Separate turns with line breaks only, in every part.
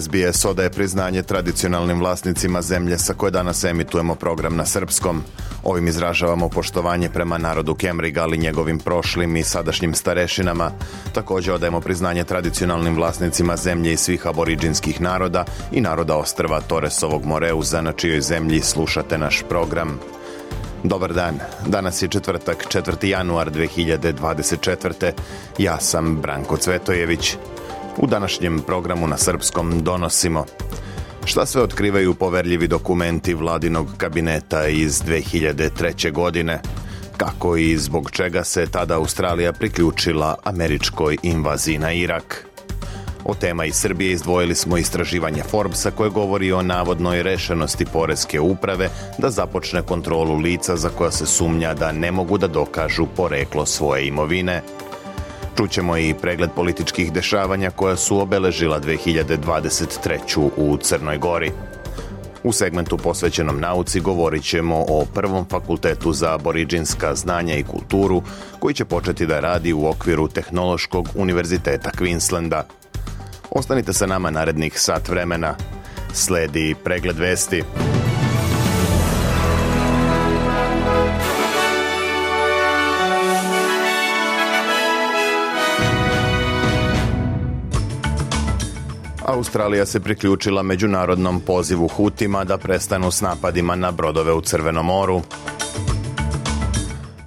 SBS odaje priznanje tradicionalnim vlasnicima zemlje sa koje danas emitujemo program na srpskom. Ovim izražavamo poštovanje prema narodu Kemriga, ali njegovim prošlim i sadašnjim starešinama. Također odajemo priznanje tradicionalnim vlasnicima zemlje i svih aboriđinskih naroda i naroda ostrva Toresovog Moreuza, na čijoj zemlji slušate naš program. Dobar dan, danas je četvrtak, 4. januar 2024. Ja sam Branko Cvetojević. U današnjem programu na srpskom donosimo Šta sve otkrivaju poverljivi dokumenti vladinog kabineta iz 2003. godine? Kako i zbog čega se tada Australija priključila američkoj invaziji na Irak? O tema iz Srbije izdvojili smo istraživanje Forbesa koje govori o navodnoj rešenosti Poreske uprave da započne kontrolu lica za koja se sumnja da ne mogu da dokažu poreklo svoje imovine. Čućemo i pregled političkih dešavanja koja su obeležila 2023. u Crnoj Gori. U segmentu posvećenom nauci govorit ćemo o prvom fakultetu za aboriđinska znanja i kulturu koji će početi da radi u okviru Tehnološkog univerziteta Queenslanda. Ostanite sa nama narednih sat vremena. Sledi pregled vesti. Australija se priključila međunarodnom pozivu Hutima da prestanu s napadima na brodove u Crvenom moru.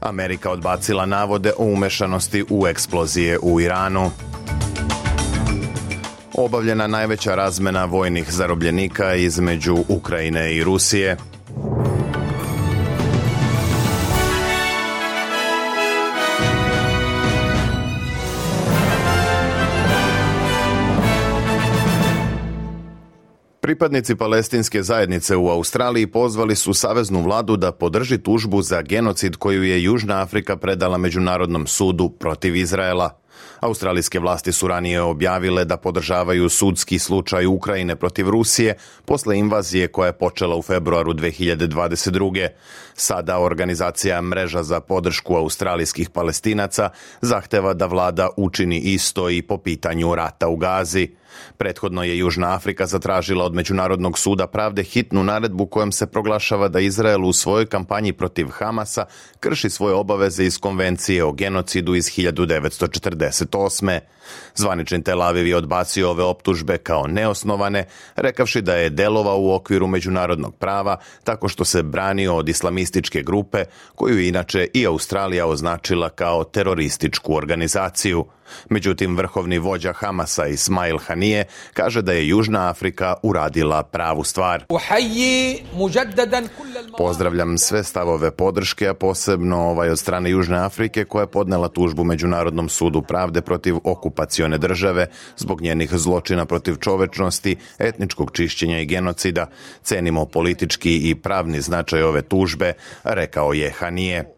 Amerika odbacila navode o umešanosti u eksplozije u Iranu. Obavljena najveća razmena vojnih zarobljenika između Ukrajine i Rusije. Pripadnici palestinske zajednice u Australiji pozvali su saveznu vladu da podrži tužbu za genocid koju je Južna Afrika predala Međunarodnom sudu protiv Izraela. Australijske vlasti su ranije objavile da podržavaju sudski slučaj Ukrajine protiv Rusije posle invazije koja je počela u februaru 2022. Sada organizacija Mreža za podršku australijskih palestinaca zahteva da vlada učini isto i po pitanju rata u Gazi. Prethodno je Južna Afrika zatražila od Međunarodnog suda pravde hitnu naredbu kojom se proglašava da Izrael u svojoj kampanji protiv Hamasa krši svoje obaveze iz konvencije o genocidu iz 1948. Zvanični Tel Aviv je odbacio ove optužbe kao neosnovane, rekavši da je delovao u okviru međunarodnog prava tako što se branio od islamističke grupe koju inače i Australija označila kao terorističku organizaciju. Međutim, vrhovni vođa Hamasa Ismail Hanije kaže da je Južna Afrika uradila pravu stvar. Pozdravljam sve stavove podrške, a posebno ovaj od strane Južne Afrike koja je podnela tužbu Međunarodnom sudu pravde protiv okupacione države zbog njenih zločina protiv čovečnosti, etničkog čišćenja i genocida. Cenimo politički i pravni značaj ove tužbe, rekao je Hanije.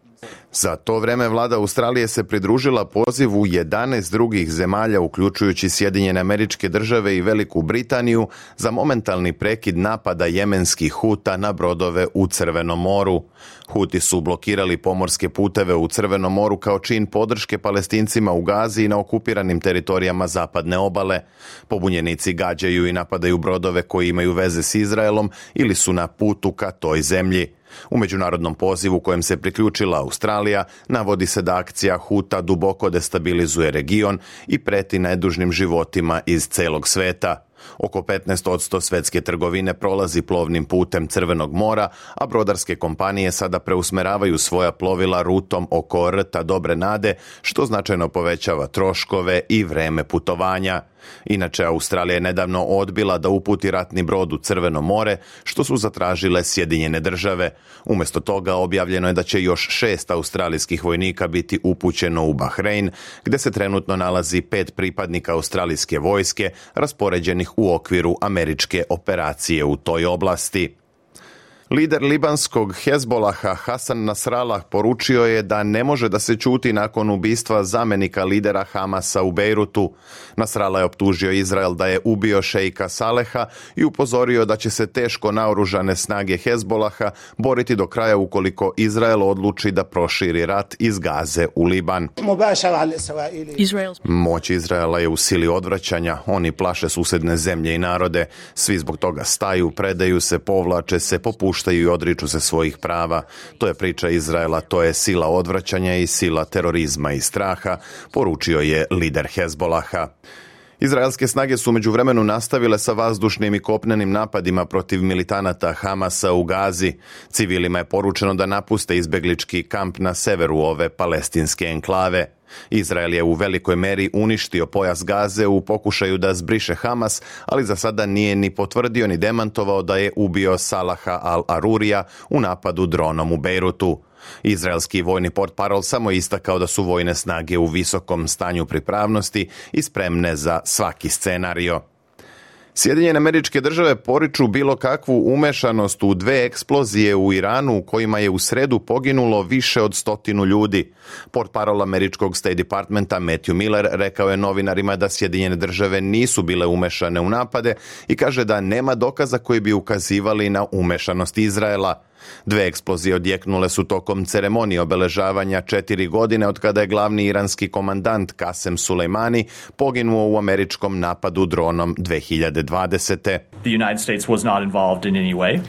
Za to vreme vlada Australije se pridružila pozivu 11 drugih zemalja, uključujući Sjedinjene američke države i Veliku Britaniju, za momentalni prekid napada jemenskih huta na brodove u Crvenom moru. Huti su blokirali pomorske puteve u Crvenom moru kao čin podrške palestincima u Gazi i na okupiranim teritorijama zapadne obale. Pobunjenici gađaju i napadaju brodove koji imaju veze s Izraelom ili su na putu ka toj zemlji. U međunarodnom pozivu kojem se priključila Australija navodi se da akcija Huta duboko destabilizuje region i preti nedužnim životima iz celog sveta. Oko 15% svetske trgovine prolazi plovnim putem Crvenog mora, a brodarske kompanije sada preusmeravaju svoja plovila rutom oko rta Dobre nade, što značajno povećava troškove i vreme putovanja. Inače, Australija je nedavno odbila da uputi ratni brod u Crveno more, što su zatražile Sjedinjene države. Umjesto toga objavljeno je da će još šest australijskih vojnika biti upućeno u Bahrein, gdje se trenutno nalazi pet pripadnika australijske vojske raspoređenih u okviru američke operacije u toj oblasti. Lider libanskog Hezbolaha Hasan Nasrallah poručio je da ne može da se čuti nakon ubistva zamenika lidera Hamasa u Bejrutu. Nasrallah je optužio Izrael da je ubio šejka Saleha i upozorio da će se teško naoružane snage Hezbolaha boriti do kraja ukoliko Izrael odluči da proširi rat iz Gaze u Liban. Moć Izraela je u sili odvraćanja, oni plaše susedne zemlje i narode, svi zbog toga staju, predaju se, povlače se, popuštaju napuštaju i odriču se svojih prava. To je priča Izraela, to je sila odvraćanja i sila terorizma i straha, poručio je lider Hezbolaha. Izraelske snage su među vremenu nastavile sa vazdušnim i kopnenim napadima protiv militanata Hamasa u Gazi. Civilima je poručeno da napuste izbeglički kamp na severu ove palestinske enklave. Izrael je u velikoj meri uništio pojas Gaze u pokušaju da zbriše Hamas, ali za sada nije ni potvrdio ni demantovao da je ubio Salaha al-Arurija u napadu dronom u Beirutu. Izraelski vojni port parol samo istakao da su vojne snage u visokom stanju pripravnosti i spremne za svaki scenario. Sjedinjene američke države poriču bilo kakvu umešanost u dve eksplozije u Iranu u kojima je u sredu poginulo više od stotinu ljudi. Port parol američkog State Departmenta Matthew Miller rekao je novinarima da Sjedinjene države nisu bile umešane u napade i kaže da nema dokaza koji bi ukazivali na umešanost Izraela. Dve eksplozije odjeknule su tokom ceremonije obeležavanja četiri godine od kada je glavni iranski komandant Kasem Sulejmani poginuo u američkom napadu dronom 2020. The United States was not involved in any way.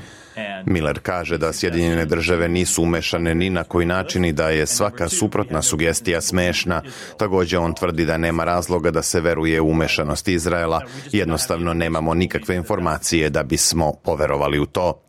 Miller kaže da Sjedinjene države nisu umešane ni na koji način i da je svaka suprotna sugestija smešna. Također on tvrdi da nema razloga da se veruje u umešanost Izraela. Jednostavno nemamo nikakve informacije da bismo poverovali u to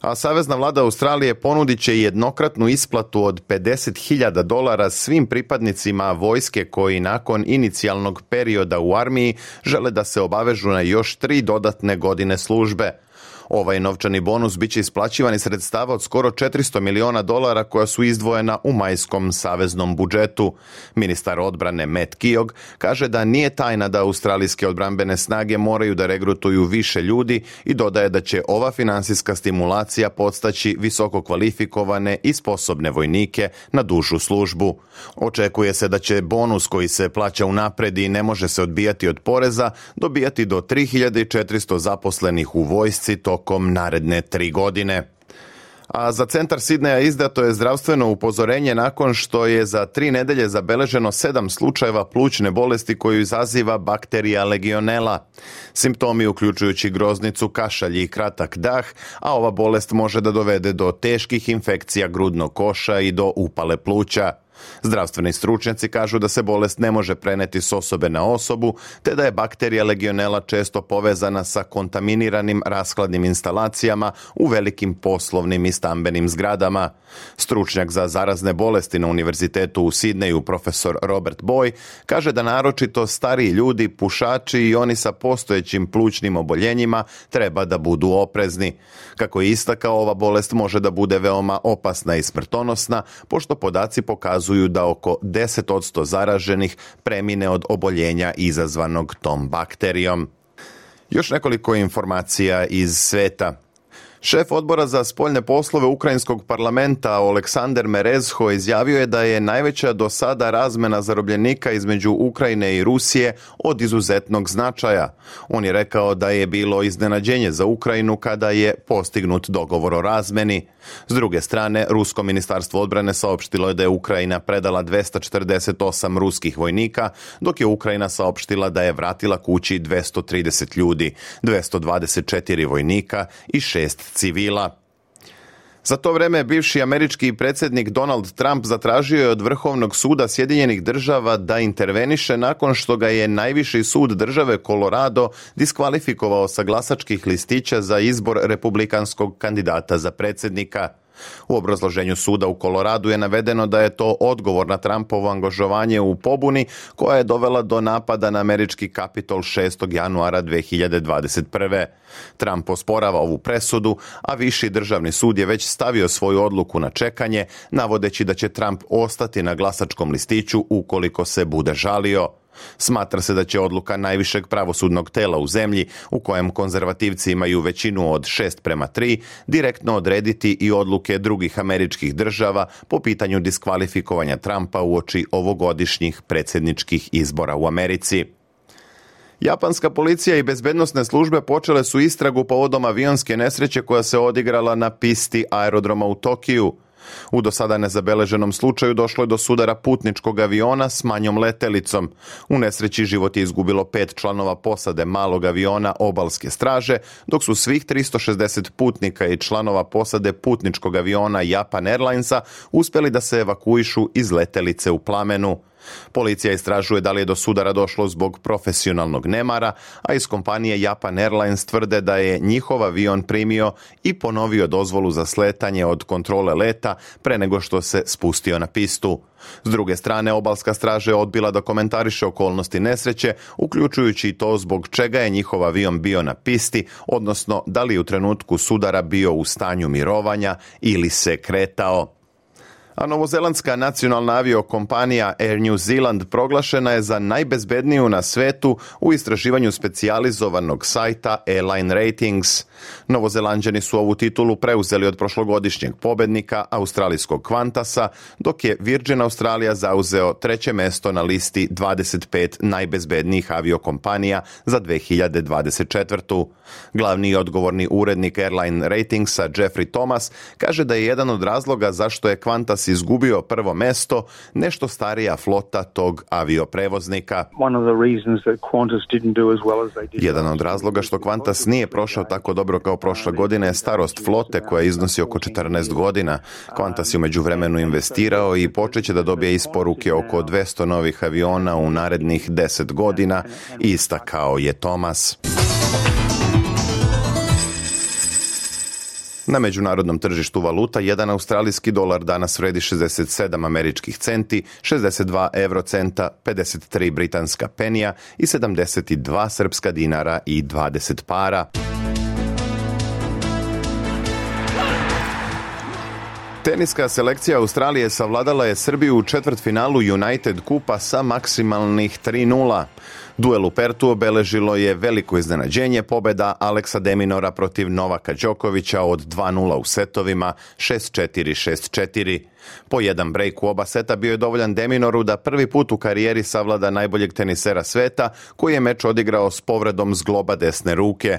a Savezna vlada Australije ponudit će jednokratnu isplatu od 50.000 dolara svim pripadnicima vojske koji nakon inicijalnog perioda u armiji žele da se obavežu na još tri dodatne godine službe. Ovaj novčani bonus bit će isplaćivan iz sredstava od skoro 400 miliona dolara koja su izdvojena u majskom saveznom budžetu. Ministar odbrane Matt Kiog kaže da nije tajna da australijske odbrambene snage moraju da regrutuju više ljudi i dodaje da će ova finansijska stimulacija podstaći visoko kvalifikovane i sposobne vojnike na dužu službu. Očekuje se da će bonus koji se plaća unapred i ne može se odbijati od poreza dobijati do 3400 zaposlenih u vojsci to tokom naredne tri godine. A za centar Sidneja izdato je zdravstveno upozorenje nakon što je za tri nedelje zabeleženo sedam slučajeva plućne bolesti koju izaziva bakterija legionela. Simptomi uključujući groznicu, kašalj i kratak dah, a ova bolest može da dovede do teških infekcija grudnog koša i do upale pluća. Zdravstveni stručnjaci kažu da se bolest ne može preneti s osobe na osobu, te da je bakterija legionela često povezana sa kontaminiranim raskladnim instalacijama u velikim poslovnim i stambenim zgradama. Stručnjak za zarazne bolesti na Univerzitetu u Sidneju, profesor Robert Boy, kaže da naročito stariji ljudi, pušači i oni sa postojećim plućnim oboljenjima treba da budu oprezni. Kako je istakao, ova bolest može da bude veoma opasna i smrtonosna, pošto podaci pokazuju pokazuju da oko 10% zaraženih premine od oboljenja izazvanog tom bakterijom. Još nekoliko informacija iz sveta. Šef odbora za spoljne poslove Ukrajinskog parlamenta Oleksander Merezho izjavio je da je najveća do sada razmena zarobljenika između Ukrajine i Rusije od izuzetnog značaja. On je rekao da je bilo iznenađenje za Ukrajinu kada je postignut dogovor o razmeni. S druge strane, Rusko ministarstvo odbrane saopštilo je da je Ukrajina predala 248 ruskih vojnika, dok je Ukrajina saopštila da je vratila kući 230 ljudi, 224 vojnika i 6 civila. Za to vreme bivši američki predsjednik Donald Trump zatražio je od Vrhovnog suda Sjedinjenih država da interveniše nakon što ga je najviši sud države Colorado diskvalifikovao sa glasačkih listića za izbor republikanskog kandidata za predsjednika. U obrazloženju suda u Koloradu je navedeno da je to odgovor na Trumpovo angažovanje u pobuni koja je dovela do napada na američki kapitol 6. januara 2021. Trump osporava ovu presudu, a viši državni sud je već stavio svoju odluku na čekanje, navodeći da će Trump ostati na glasačkom listiću ukoliko se bude žalio. Smatra se da će odluka najvišeg pravosudnog tela u zemlji, u kojem konzervativci imaju većinu od 6 prema 3, direktno odrediti i odluke drugih američkih država po pitanju diskvalifikovanja Trumpa u oči ovogodišnjih predsjedničkih izbora u Americi. Japanska policija i bezbednostne službe počele su istragu povodom avionske nesreće koja se odigrala na pisti aerodroma u Tokiju. U do sada nezabeleženom slučaju došlo je do sudara putničkog aviona s manjom letelicom. U nesreći život je izgubilo pet članova posade malog aviona obalske straže, dok su svih 360 putnika i članova posade putničkog aviona Japan Airlinesa uspjeli da se evakuišu iz letelice u plamenu. Policija istražuje da li je do sudara došlo zbog profesionalnog nemara, a iz kompanije Japan Airlines tvrde da je njihov avion primio i ponovio dozvolu za sletanje od kontrole leta pre nego što se spustio na pistu. S druge strane, obalska straža je odbila da komentariše okolnosti nesreće, uključujući i to zbog čega je njihov avion bio na pisti, odnosno da li je u trenutku sudara bio u stanju mirovanja ili se kretao a novozelandska nacionalna aviokompanija Air New Zealand proglašena je za najbezbedniju na svetu u istraživanju specijalizovanog sajta Airline Ratings. Novozelanđani su ovu titulu preuzeli od prošlogodišnjeg pobednika australijskog Kvantasa, dok je Virgin Australia zauzeo treće mesto na listi 25 najbezbednijih aviokompanija za 2024. Glavni odgovorni urednik Airline Ratingsa Jeffrey Thomas kaže da je jedan od razloga zašto je Qantas izgubio prvo mesto nešto starija flota tog avioprevoznika. Jedan od razloga što Qantas nije prošao tako dobro kao prošle godine je starost flote koja iznosi oko 14 godina. Qantas je umeđu vremenu investirao i počeće da dobije isporuke oko 200 novih aviona u narednih 10 godina, istakao je Thomas. Na međunarodnom tržištu valuta jedan australijski dolar danas vredi 67 američkih centi, 62 eurocenta, 53 britanska penija i 72 srpska dinara i 20 para. Teniska selekcija Australije savladala je Srbiju u četvrtfinalu United Kupa sa maksimalnih 3-0. Duel u Pertu obeležilo je veliko iznenađenje pobeda Aleksa Deminora protiv Novaka Đokovića od 2-0 u setovima 6-4-6-4. Po jedan break u oba seta bio je dovoljan Deminoru da prvi put u karijeri savlada najboljeg tenisera sveta, koji je meč odigrao s povredom zgloba desne ruke.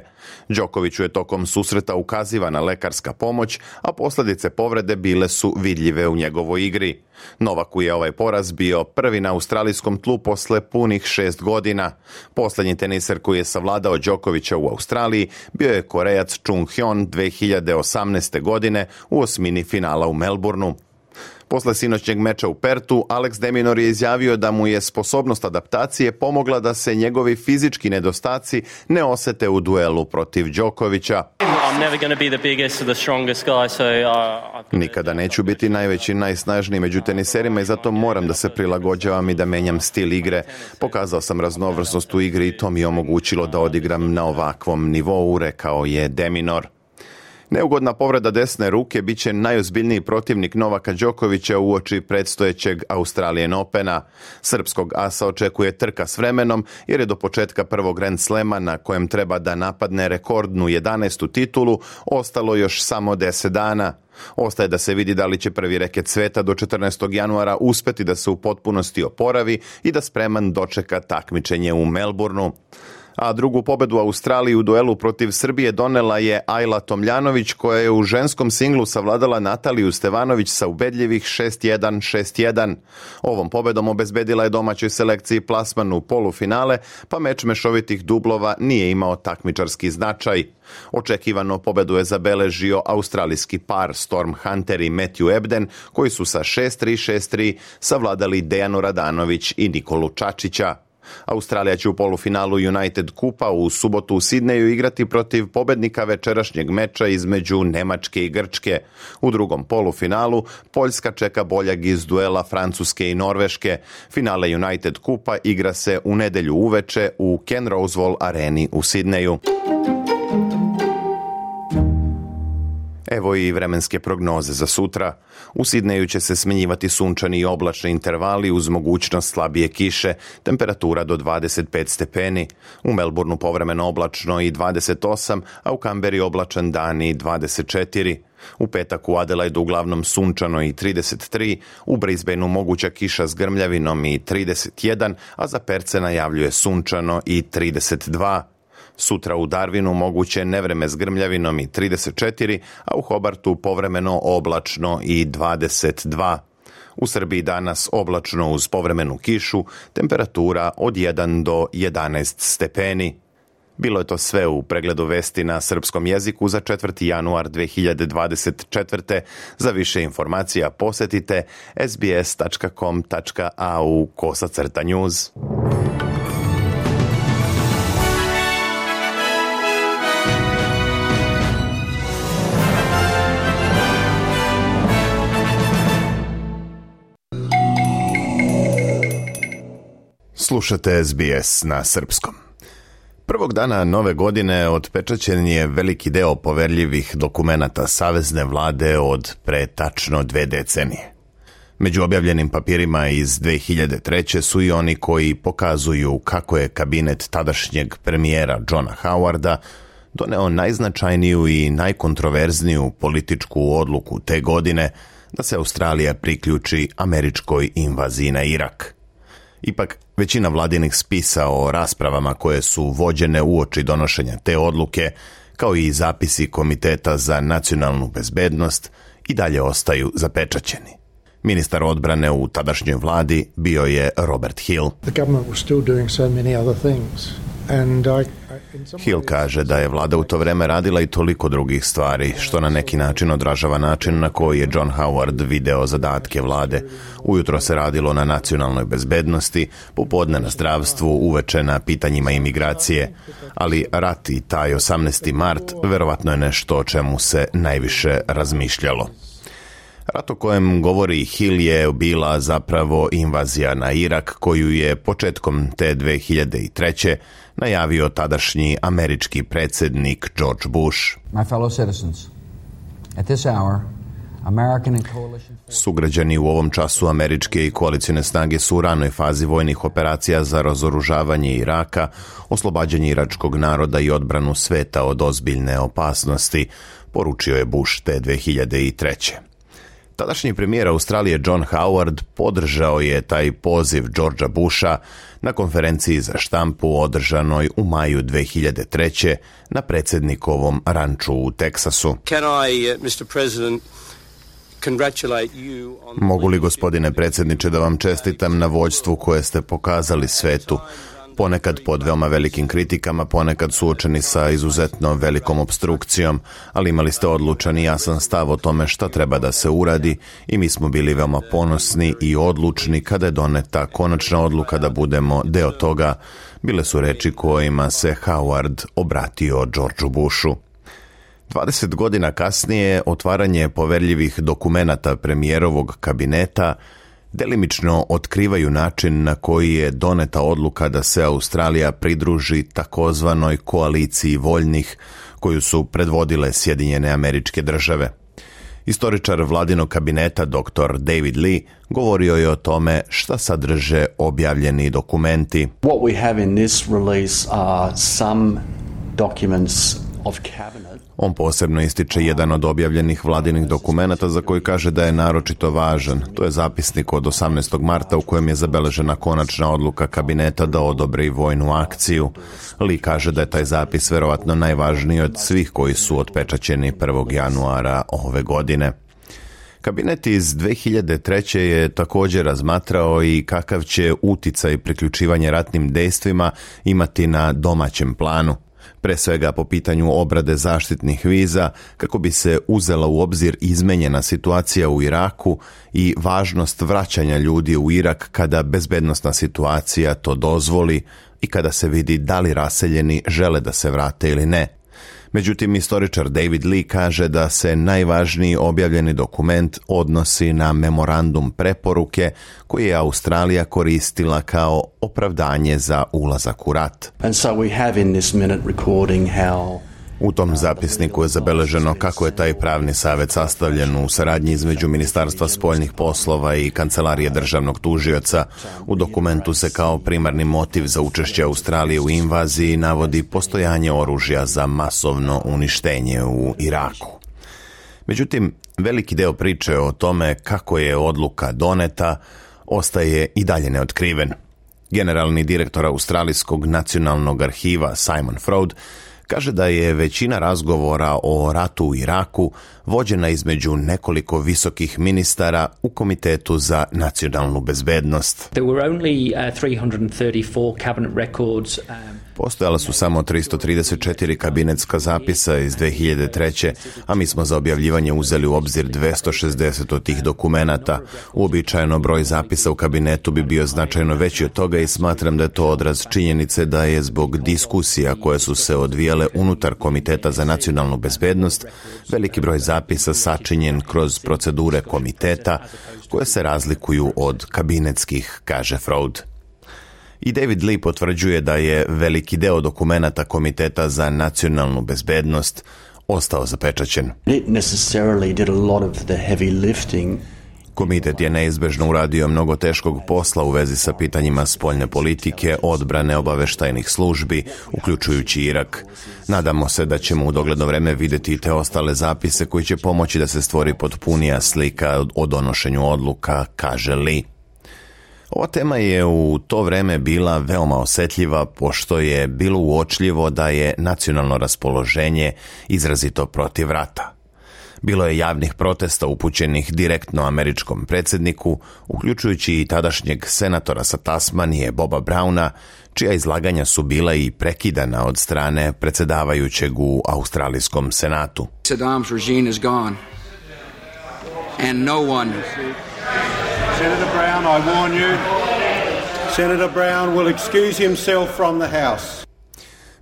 Đokoviću je tokom susreta ukazivana lekarska pomoć, a posljedice povrede bile su vidljive u njegovoj igri. Novaku je ovaj poraz bio prvi na australijskom tlu posle punih šest godina. Posljednji teniser koji je savladao Đokovića u Australiji bio je Korejac Chung Hyun 2018. godine u osmini finala u Melbourneu. Posle sinoćnjeg meča u Pertu, Alex Deminor je izjavio da mu je sposobnost adaptacije pomogla da se njegovi fizički nedostaci ne osete u duelu protiv Đokovića. Nikada neću biti najveći, najsnažniji među teniserima i zato moram da se prilagođavam i da menjam stil igre. Pokazao sam raznovrsnost u igri i to mi je omogućilo da odigram na ovakvom nivou, rekao je Deminor. Neugodna povreda desne ruke bit će najozbiljniji protivnik Novaka Đokovića u oči predstojećeg Australijan Opena. Srpskog asa očekuje trka s vremenom jer je do početka prvog Grand Slema na kojem treba da napadne rekordnu 11. titulu ostalo još samo 10 dana. Ostaje da se vidi da li će prvi reket sveta do 14. januara uspeti da se u potpunosti oporavi i da spreman dočeka takmičenje u Melbourneu a drugu pobedu Australiji u duelu protiv Srbije donela je Ajla Tomljanović koja je u ženskom singlu savladala Nataliju Stevanović sa ubedljivih 6-1, 6-1. Ovom pobedom obezbedila je domaćoj selekciji plasman u polufinale, pa meč mešovitih dublova nije imao takmičarski značaj. Očekivano pobedu je zabeležio australijski par Storm Hunter i Matthew Ebden, koji su sa 6-3, 6-3 savladali Dejanu Radanović i Nikolu Čačića. Australija će u polufinalu United Kupa u subotu u Sidneju igrati protiv pobednika večerašnjeg meča između Nemačke i Grčke. U drugom polufinalu Poljska čeka boljag iz duela Francuske i Norveške. Finale United Kupa igra se u nedelju uveče u Ken Rosewall areni u Sidneju. Evo i vremenske prognoze za sutra. U Sidneju će se smenjivati sunčani i oblačni intervali uz mogućnost slabije kiše, temperatura do 25 stepeni. U Melbourneu povremeno oblačno i 28, a u Kamberi oblačan dan i 24. U petak u Adelaidu uglavnom sunčano i 33, u Brisbaneu moguća kiša s grmljavinom i 31, a za Perce najavljuje sunčano i 32. Sutra u Darwinu moguće nevreme s grmljavinom i 34, a u Hobartu povremeno oblačno i 22. U Srbiji danas oblačno uz povremenu kišu, temperatura od 1 do 11 stepeni. Bilo je to sve u pregledu vesti na srpskom jeziku za 4. januar 2024. Za više informacija posetite sbs.com.au kosacrta news. Slušate SBS na srpskom. Prvog dana nove godine otpečaćen je veliki deo poverljivih dokumenata Savezne vlade od pre tačno dve decenije. Među objavljenim papirima iz 2003. su i oni koji pokazuju kako je kabinet tadašnjeg premijera Johna Howarda doneo najznačajniju i najkontroverzniju političku odluku te godine da se Australija priključi američkoj invaziji na Irak – Ipak, većina vladinih spisa o raspravama koje su vođene uoči donošenja te odluke, kao i zapisi Komiteta za nacionalnu bezbednost, i dalje ostaju zapečaćeni. Ministar odbrane u tadašnjoj vladi bio je Robert Hill. The government was still doing so many other things. And I Hill kaže da je vlada u to vreme radila i toliko drugih stvari, što na neki način odražava način na koji je John Howard video zadatke vlade. Ujutro se radilo na nacionalnoj bezbednosti, popodne na zdravstvu, uveče na pitanjima imigracije, ali rat i taj 18. mart verovatno je nešto o čemu se najviše razmišljalo. Rat o kojem govori Hill je bila zapravo invazija na Irak koju je početkom te 2003. najavio tadašnji američki predsednik George Bush. My fellow citizens, at this hour, Sugrađani u ovom času američke i koalicijne snage su u ranoj fazi vojnih operacija za razoružavanje Iraka, oslobađanje iračkog naroda i odbranu sveta od ozbiljne opasnosti, poručio je Bush te 2003. Tadašnji premijer Australije John Howard podržao je taj poziv Georgea Busha na konferenciji za štampu održanoj u maju 2003. na predsednikovom ranču u Teksasu. Can I, uh, Mr. President, Mogu li, gospodine predsjedniče, da vam čestitam na vođstvu koje ste pokazali svetu ponekad pod veoma velikim kritikama, ponekad suočeni sa izuzetno velikom obstrukcijom, ali imali ste odlučan i jasan stav o tome šta treba da se uradi i mi smo bili veoma ponosni i odlučni kada je doneta konačna odluka da budemo deo toga, bile su reči kojima se Howard obratio Georgeu Bushu. 20 godina kasnije otvaranje poverljivih dokumenata premijerovog kabineta delimično otkrivaju način na koji je doneta odluka da se Australija pridruži takozvanoj koaliciji voljnih koju su predvodile Sjedinjene američke države. Istoričar vladinog kabineta dr. David Lee govorio je o tome šta sadrže objavljeni dokumenti. What we have in this release are some documents On posebno ističe jedan od objavljenih vladinih dokumenata za koji kaže da je naročito važan. To je zapisnik od 18. marta u kojem je zabeležena konačna odluka kabineta da odobre vojnu akciju. Li kaže da je taj zapis verovatno najvažniji od svih koji su otpečaćeni 1. januara ove godine. Kabinet iz 2003. je također razmatrao i kakav će uticaj priključivanje ratnim dejstvima imati na domaćem planu. Pre svega po pitanju obrade zaštitnih viza, kako bi se uzela u obzir izmenjena situacija u Iraku i važnost vraćanja ljudi u Irak kada bezbednostna situacija to dozvoli i kada se vidi da li raseljeni žele da se vrate ili ne. Međutim, istoričar David Lee kaže da se najvažniji objavljeni dokument odnosi na memorandum preporuke koji je Australija koristila kao opravdanje za ulazak u rat. And so we have in this minute recording how u tom zapisniku je zabeleženo kako je taj pravni savjet sastavljen u saradnji između Ministarstva spoljnih poslova i Kancelarije državnog tužioca. U dokumentu se kao primarni motiv za učešće Australije u invaziji navodi postojanje oružja za masovno uništenje u Iraku. Međutim, veliki deo priče o tome kako je odluka doneta ostaje i dalje neotkriven. Generalni direktor Australijskog nacionalnog arhiva Simon Fraud kaže da je većina razgovora o ratu u Iraku vođena između nekoliko visokih ministara u Komitetu za nacionalnu bezbednost. There were only, uh, 334 cabinet records, um... Postojala su samo 334 kabinetska zapisa iz 2003. a mi smo za objavljivanje uzeli u obzir 260 od tih dokumenata. Uobičajeno broj zapisa u kabinetu bi bio značajno veći od toga i smatram da je to odraz činjenice da je zbog diskusija koje su se odvijale unutar Komiteta za nacionalnu bezbednost veliki broj zapisa sačinjen kroz procedure komiteta koje se razlikuju od kabinetskih, kaže Freud. I David Lee potvrđuje da je veliki deo dokumenata Komiteta za nacionalnu bezbednost ostao zapečaćen. Komitet je neizbežno uradio mnogo teškog posla u vezi sa pitanjima spoljne politike, odbrane obaveštajnih službi, uključujući Irak. Nadamo se da ćemo u dogledno vreme videti te ostale zapise koji će pomoći da se stvori potpunija slika o donošenju odluka, kaže Lee. Ova tema je u to vreme bila veoma osetljiva pošto je bilo uočljivo da je nacionalno raspoloženje izrazito protiv rata. Bilo je javnih protesta upućenih direktno američkom predsjedniku, uključujući i tadašnjeg senatora sa Tasmanije Boba Brauna, čija izlaganja su bila i prekidana od strane predsjedavajućeg u Australijskom senatu. Saddam's regime is gone. And no one
Brown, I warn you, Senator Brown will excuse himself from the House.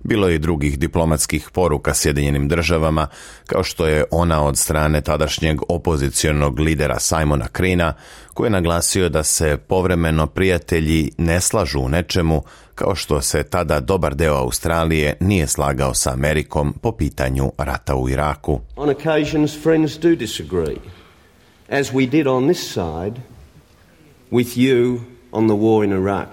Bilo je i drugih diplomatskih poruka Sjedinjenim državama, kao što je ona od strane tadašnjeg opozicionog lidera Simona Krina, koji je naglasio da se povremeno prijatelji ne slažu u nečemu, kao što se tada dobar deo Australije nije slagao sa Amerikom po pitanju rata u Iraku. On occasions friends do disagree, as we did on this side with you on the war in Iraq.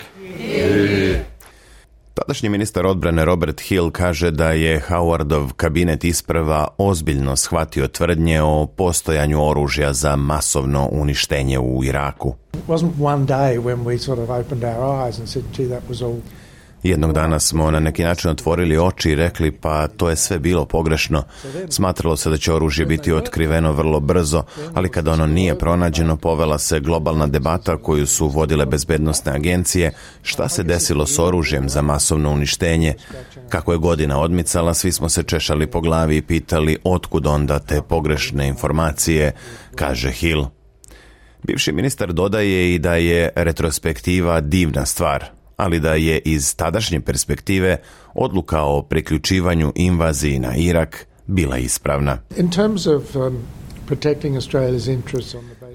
Tadašnji ministar odbrane Robert Hill kaže da je Howardov kabinet isprava ozbiljno shvatio tvrdnje o postojanju oružja za masovno uništenje u Iraku. It wasn't one day when we sort of opened our eyes and said, gee, that was all Jednog dana smo na neki način otvorili oči i rekli pa to je sve bilo pogrešno. Smatralo se da će oružje biti otkriveno vrlo brzo, ali kada ono nije pronađeno povela se globalna debata koju su vodile bezbednostne agencije šta se desilo s oružjem za masovno uništenje. Kako je godina odmicala, svi smo se češali po glavi i pitali otkud onda te pogrešne informacije, kaže Hill. Bivši ministar dodaje i da je retrospektiva divna stvar ali da je iz tadašnje perspektive odluka o priključivanju invaziji na Irak bila ispravna. In terms of, um,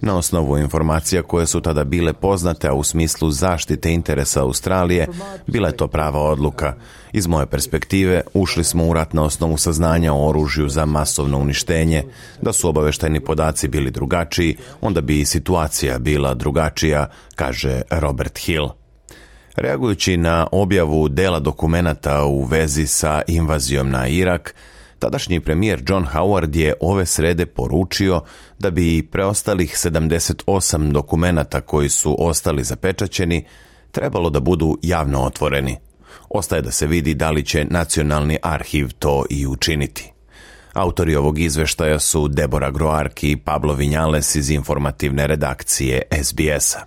na osnovu informacija koje su tada bile poznate, a u smislu zaštite interesa Australije, bila je to prava odluka. Iz moje perspektive, ušli smo u rat na osnovu saznanja o oružju za masovno uništenje, da su obaveštajni podaci bili drugačiji, onda bi i situacija bila drugačija, kaže Robert Hill. Reagujući na objavu dela dokumenata u vezi sa invazijom na Irak, tadašnji premijer John Howard je ove srede poručio da bi preostalih 78 dokumenata koji su ostali zapečaćeni trebalo da budu javno otvoreni. Ostaje da se vidi da li će nacionalni arhiv to i učiniti. Autori ovog izveštaja su Debora Groarki i Pablo Vinjales iz informativne redakcije SBS-a.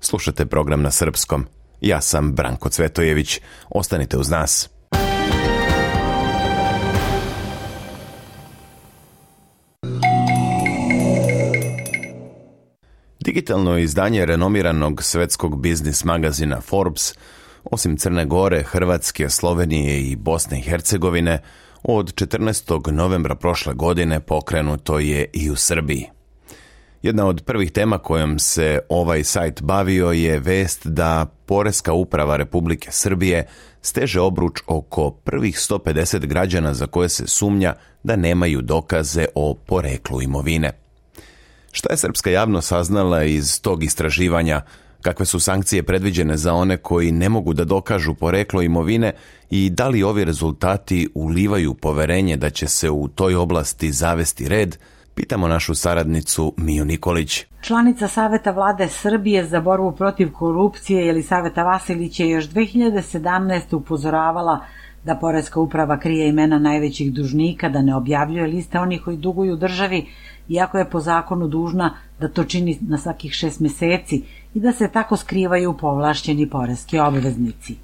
Slušate program na srpskom. Ja sam Branko Cvetojević. Ostanite uz nas. Digitalno izdanje renomiranog svetskog biznis magazina Forbes, osim Crne Gore, Hrvatske, Slovenije i Bosne i Hercegovine, od 14. novembra prošle godine pokrenuto je i u Srbiji. Jedna od prvih tema kojom se ovaj sajt bavio je vest da Poreska uprava Republike Srbije steže obruč oko prvih 150 građana za koje se sumnja da nemaju dokaze o poreklu imovine. Šta je srpska javnost saznala iz tog istraživanja, kakve su sankcije predviđene za one koji ne mogu da dokažu poreklo imovine? I da li ovi rezultati ulivaju poverenje da će se u toj oblasti zavesti red, pitamo našu saradnicu Miju Nikolić.
Članica Saveta vlade Srbije za borbu protiv korupcije ili Saveta Vasilić je još 2017. upozoravala da Poreska uprava krije imena najvećih dužnika, da ne objavljuje liste onih koji duguju državi, iako je po zakonu dužna da to čini na svakih šest meseci i da se tako skrivaju povlašćeni poreski obveznici.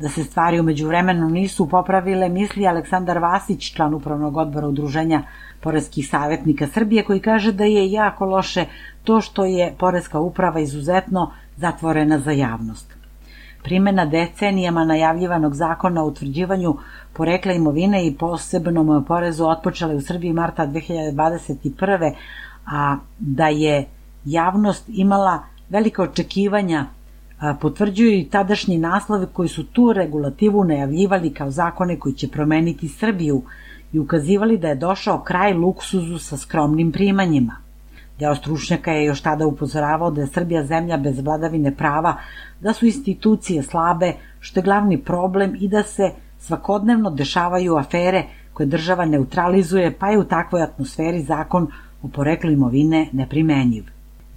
Da se stvari umeđu vremenu nisu popravile, misli Aleksandar Vasić, član upravnog odbora udruženja poreskih savjetnika Srbije, koji kaže da je jako loše to što je poreska uprava izuzetno zatvorena za javnost. Primena decenijama najavljivanog zakona o utvrđivanju porekla imovine i posebnom porezu otpočela u Srbiji marta 2021. a da je javnost imala velika očekivanja potvrđuju i tadašnji naslovi koji su tu regulativu najavljivali kao zakone koji će promeniti Srbiju i ukazivali da je došao kraj luksuzu sa skromnim primanjima. Deo stručnjaka je još tada upozoravao da je Srbija zemlja bez vladavine prava, da su institucije slabe, što je glavni problem i da se svakodnevno dešavaju afere koje država neutralizuje, pa je u takvoj atmosferi zakon o poreklu imovine neprimenjiv.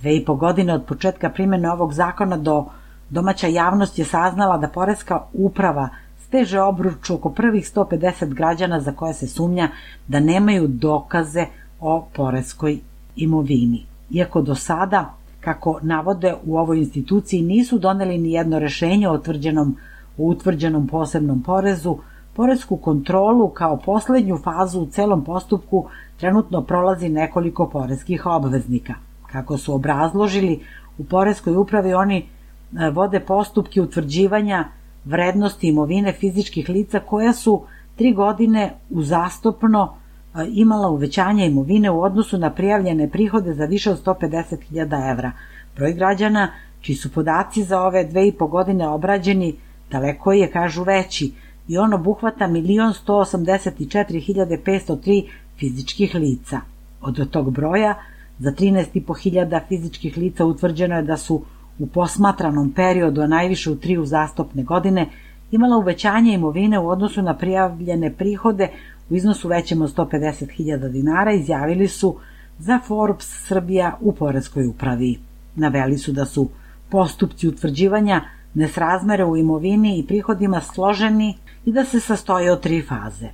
Dve i po godine od početka primene ovog zakona do domaća javnost je saznala da Poreska uprava steže obruč oko prvih 150 građana za koje se sumnja da nemaju dokaze o poreskoj imovini. Iako do sada, kako navode u ovoj instituciji, nisu doneli ni jedno rešenje o utvrđenom, o utvrđenom posebnom porezu, poresku kontrolu kao poslednju fazu u celom postupku trenutno prolazi nekoliko poreskih obveznika. Kako su obrazložili, u poreskoj upravi oni e, vode postupke utvrđivanja vrednosti imovine fizičkih lica koja su tri godine uzastopno imala uvećanje imovine u odnosu na prijavljene prihode za više od 150.000 evra. Broj građana, čiji su podaci za ove dve i po godine obrađeni, daleko je, kažu, veći i on obuhvata 1.184.503 fizičkih lica. Od tog broja, za 13.500 fizičkih lica utvrđeno je da su u posmatranom periodu, a najviše u tri uzastopne godine, imala uvećanje imovine u odnosu na prijavljene prihode u iznosu većem od 150.000 dinara, izjavili su za Forbes Srbija u Poreskoj upravi. Naveli su da su postupci utvrđivanja nesrazmere u imovini i prihodima složeni i da se sastoje od tri faze.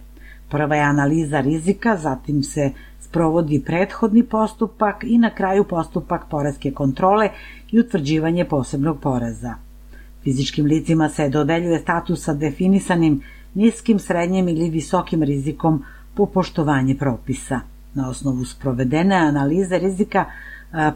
Prva je analiza rizika, zatim se sprovodi prethodni postupak i na kraju postupak poreske kontrole i utvrđivanje posebnog poreza. Fizičkim licima se dodeljuje status sa definisanim niskim, srednjim ili visokim rizikom po poštovanje propisa. Na osnovu sprovedene analize rizika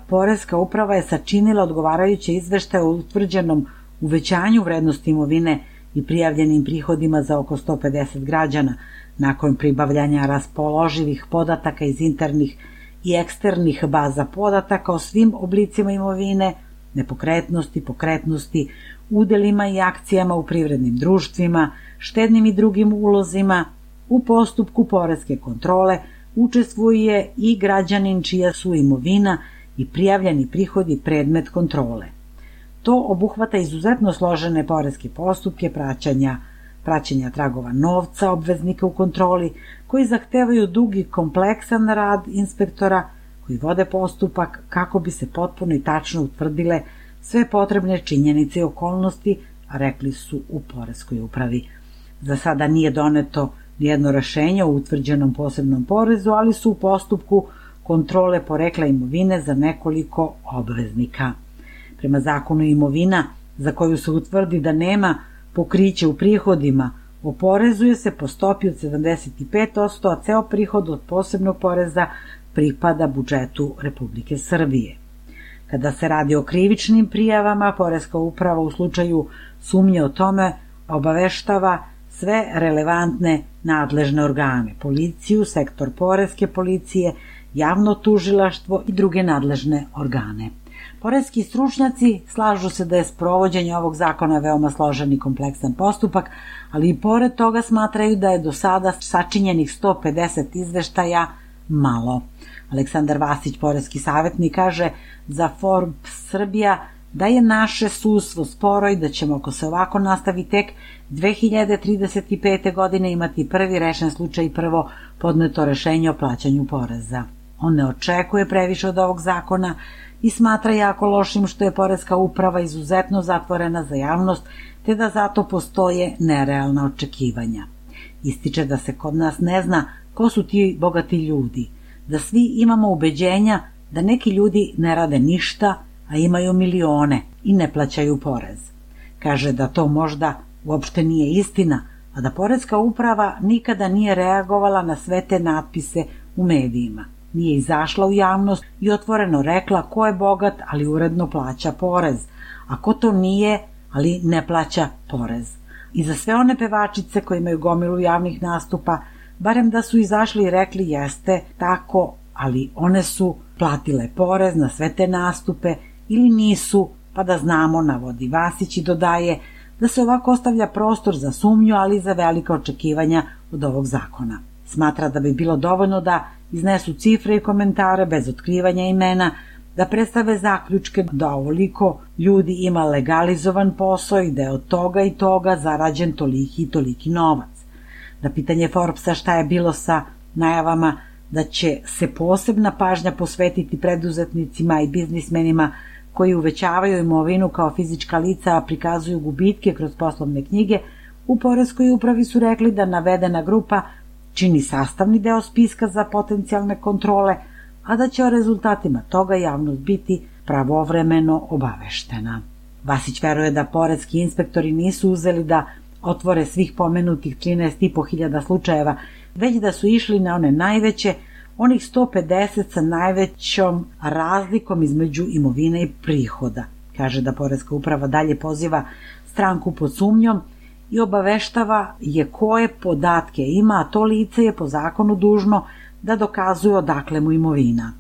Poreska uprava je sačinila odgovarajuće izveštaje o utvrđenom uvećanju vrednosti imovine i prijavljenim prihodima za oko 150 građana nakon pribavljanja raspoloživih podataka iz internih i eksternih baza podataka o svim oblicima imovine, nepokretnosti, pokretnosti, udelima i akcijama u privrednim društvima, štednim i drugim ulozima, u postupku poreske kontrole učestvuje i građanin čija su imovina i prijavljeni prihodi predmet kontrole. To obuhvata izuzetno složene poreske postupke praćanja, praćenja tragova novca obveznika u kontroli, koji zahtevaju dugi kompleksan rad inspektora koji vode postupak kako bi se potpuno i tačno utvrdile sve potrebne činjenice i okolnosti, a rekli su u Poreskoj upravi. Za sada nije doneto nijedno rešenje o utvrđenom posebnom porezu, ali su u postupku kontrole porekla imovine za nekoliko obveznika. Prema zakonu imovina za koju se utvrdi da nema pokriće u prihodima oporezuje se po stopi od 75%, a ceo prihod od posebnog poreza pripada budžetu Republike Srbije. Kada se radi o krivičnim prijavama, Poreska uprava u slučaju sumnje o tome obaveštava sve relevantne nadležne organe, policiju, sektor poreske policije, javno tužilaštvo i druge nadležne organe. Poreski stručnjaci slažu se da je sprovođenje ovog zakona veoma složen i kompleksan postupak, ali i pored toga smatraju da je do sada sačinjenih 150 izveštaja malo. Aleksandar Vasić, poreski savjetnik, kaže za Forbes Srbija da je naše susvo sporo i da ćemo, ako se ovako nastavi, tek 2035. godine imati prvi rešen slučaj i prvo podneto rešenje o plaćanju poreza. On ne očekuje previše od ovog zakona i smatra jako lošim što je Poreska uprava izuzetno zatvorena za javnost, te da zato postoje nerealna očekivanja. Ističe da se kod nas ne zna ko su ti bogati ljudi, da svi imamo ubeđenja da neki ljudi ne rade ništa, a imaju milione i ne plaćaju porez. Kaže da to možda uopšte nije istina, a da Poreska uprava nikada nije reagovala na sve te natpise u medijima. Nije izašla u javnost i otvoreno rekla ko je bogat, ali uredno plaća porez, a ko to nije, ali ne plaća porez. I za sve one pevačice koje imaju gomilu javnih nastupa, barem da su izašli i rekli jeste tako, ali one su platile porez na sve te nastupe ili nisu, pa da znamo, navodi Vasić i dodaje da se ovako ostavlja prostor za sumnju, ali i za velika očekivanja od ovog zakona. Smatra da bi bilo dovoljno da iznesu cifre i komentare bez otkrivanja imena, da predstave zaključke da ovoliko ljudi ima legalizovan posao i da je od toga i toga zarađen toliki i toliki novac. Na pitanje Forbesa šta je bilo sa najavama da će se posebna pažnja posvetiti preduzetnicima i biznismenima koji uvećavaju imovinu kao fizička lica, a prikazuju gubitke kroz poslovne knjige, u Poreskoj upravi su rekli da navedena grupa čini sastavni deo spiska za potencijalne kontrole, a da će o rezultatima toga javnost biti pravovremeno obaveštena. Vasić veruje da poreski inspektori nisu uzeli da otvore svih pomenutih 13.500 slučajeva, već da su išli na one najveće, onih 150 sa najvećom razlikom između imovine i prihoda. Kaže da Poreska uprava dalje poziva stranku pod sumnjom i obaveštava je koje podatke ima, a to lice je po zakonu dužno da dokazuje odakle mu imovina.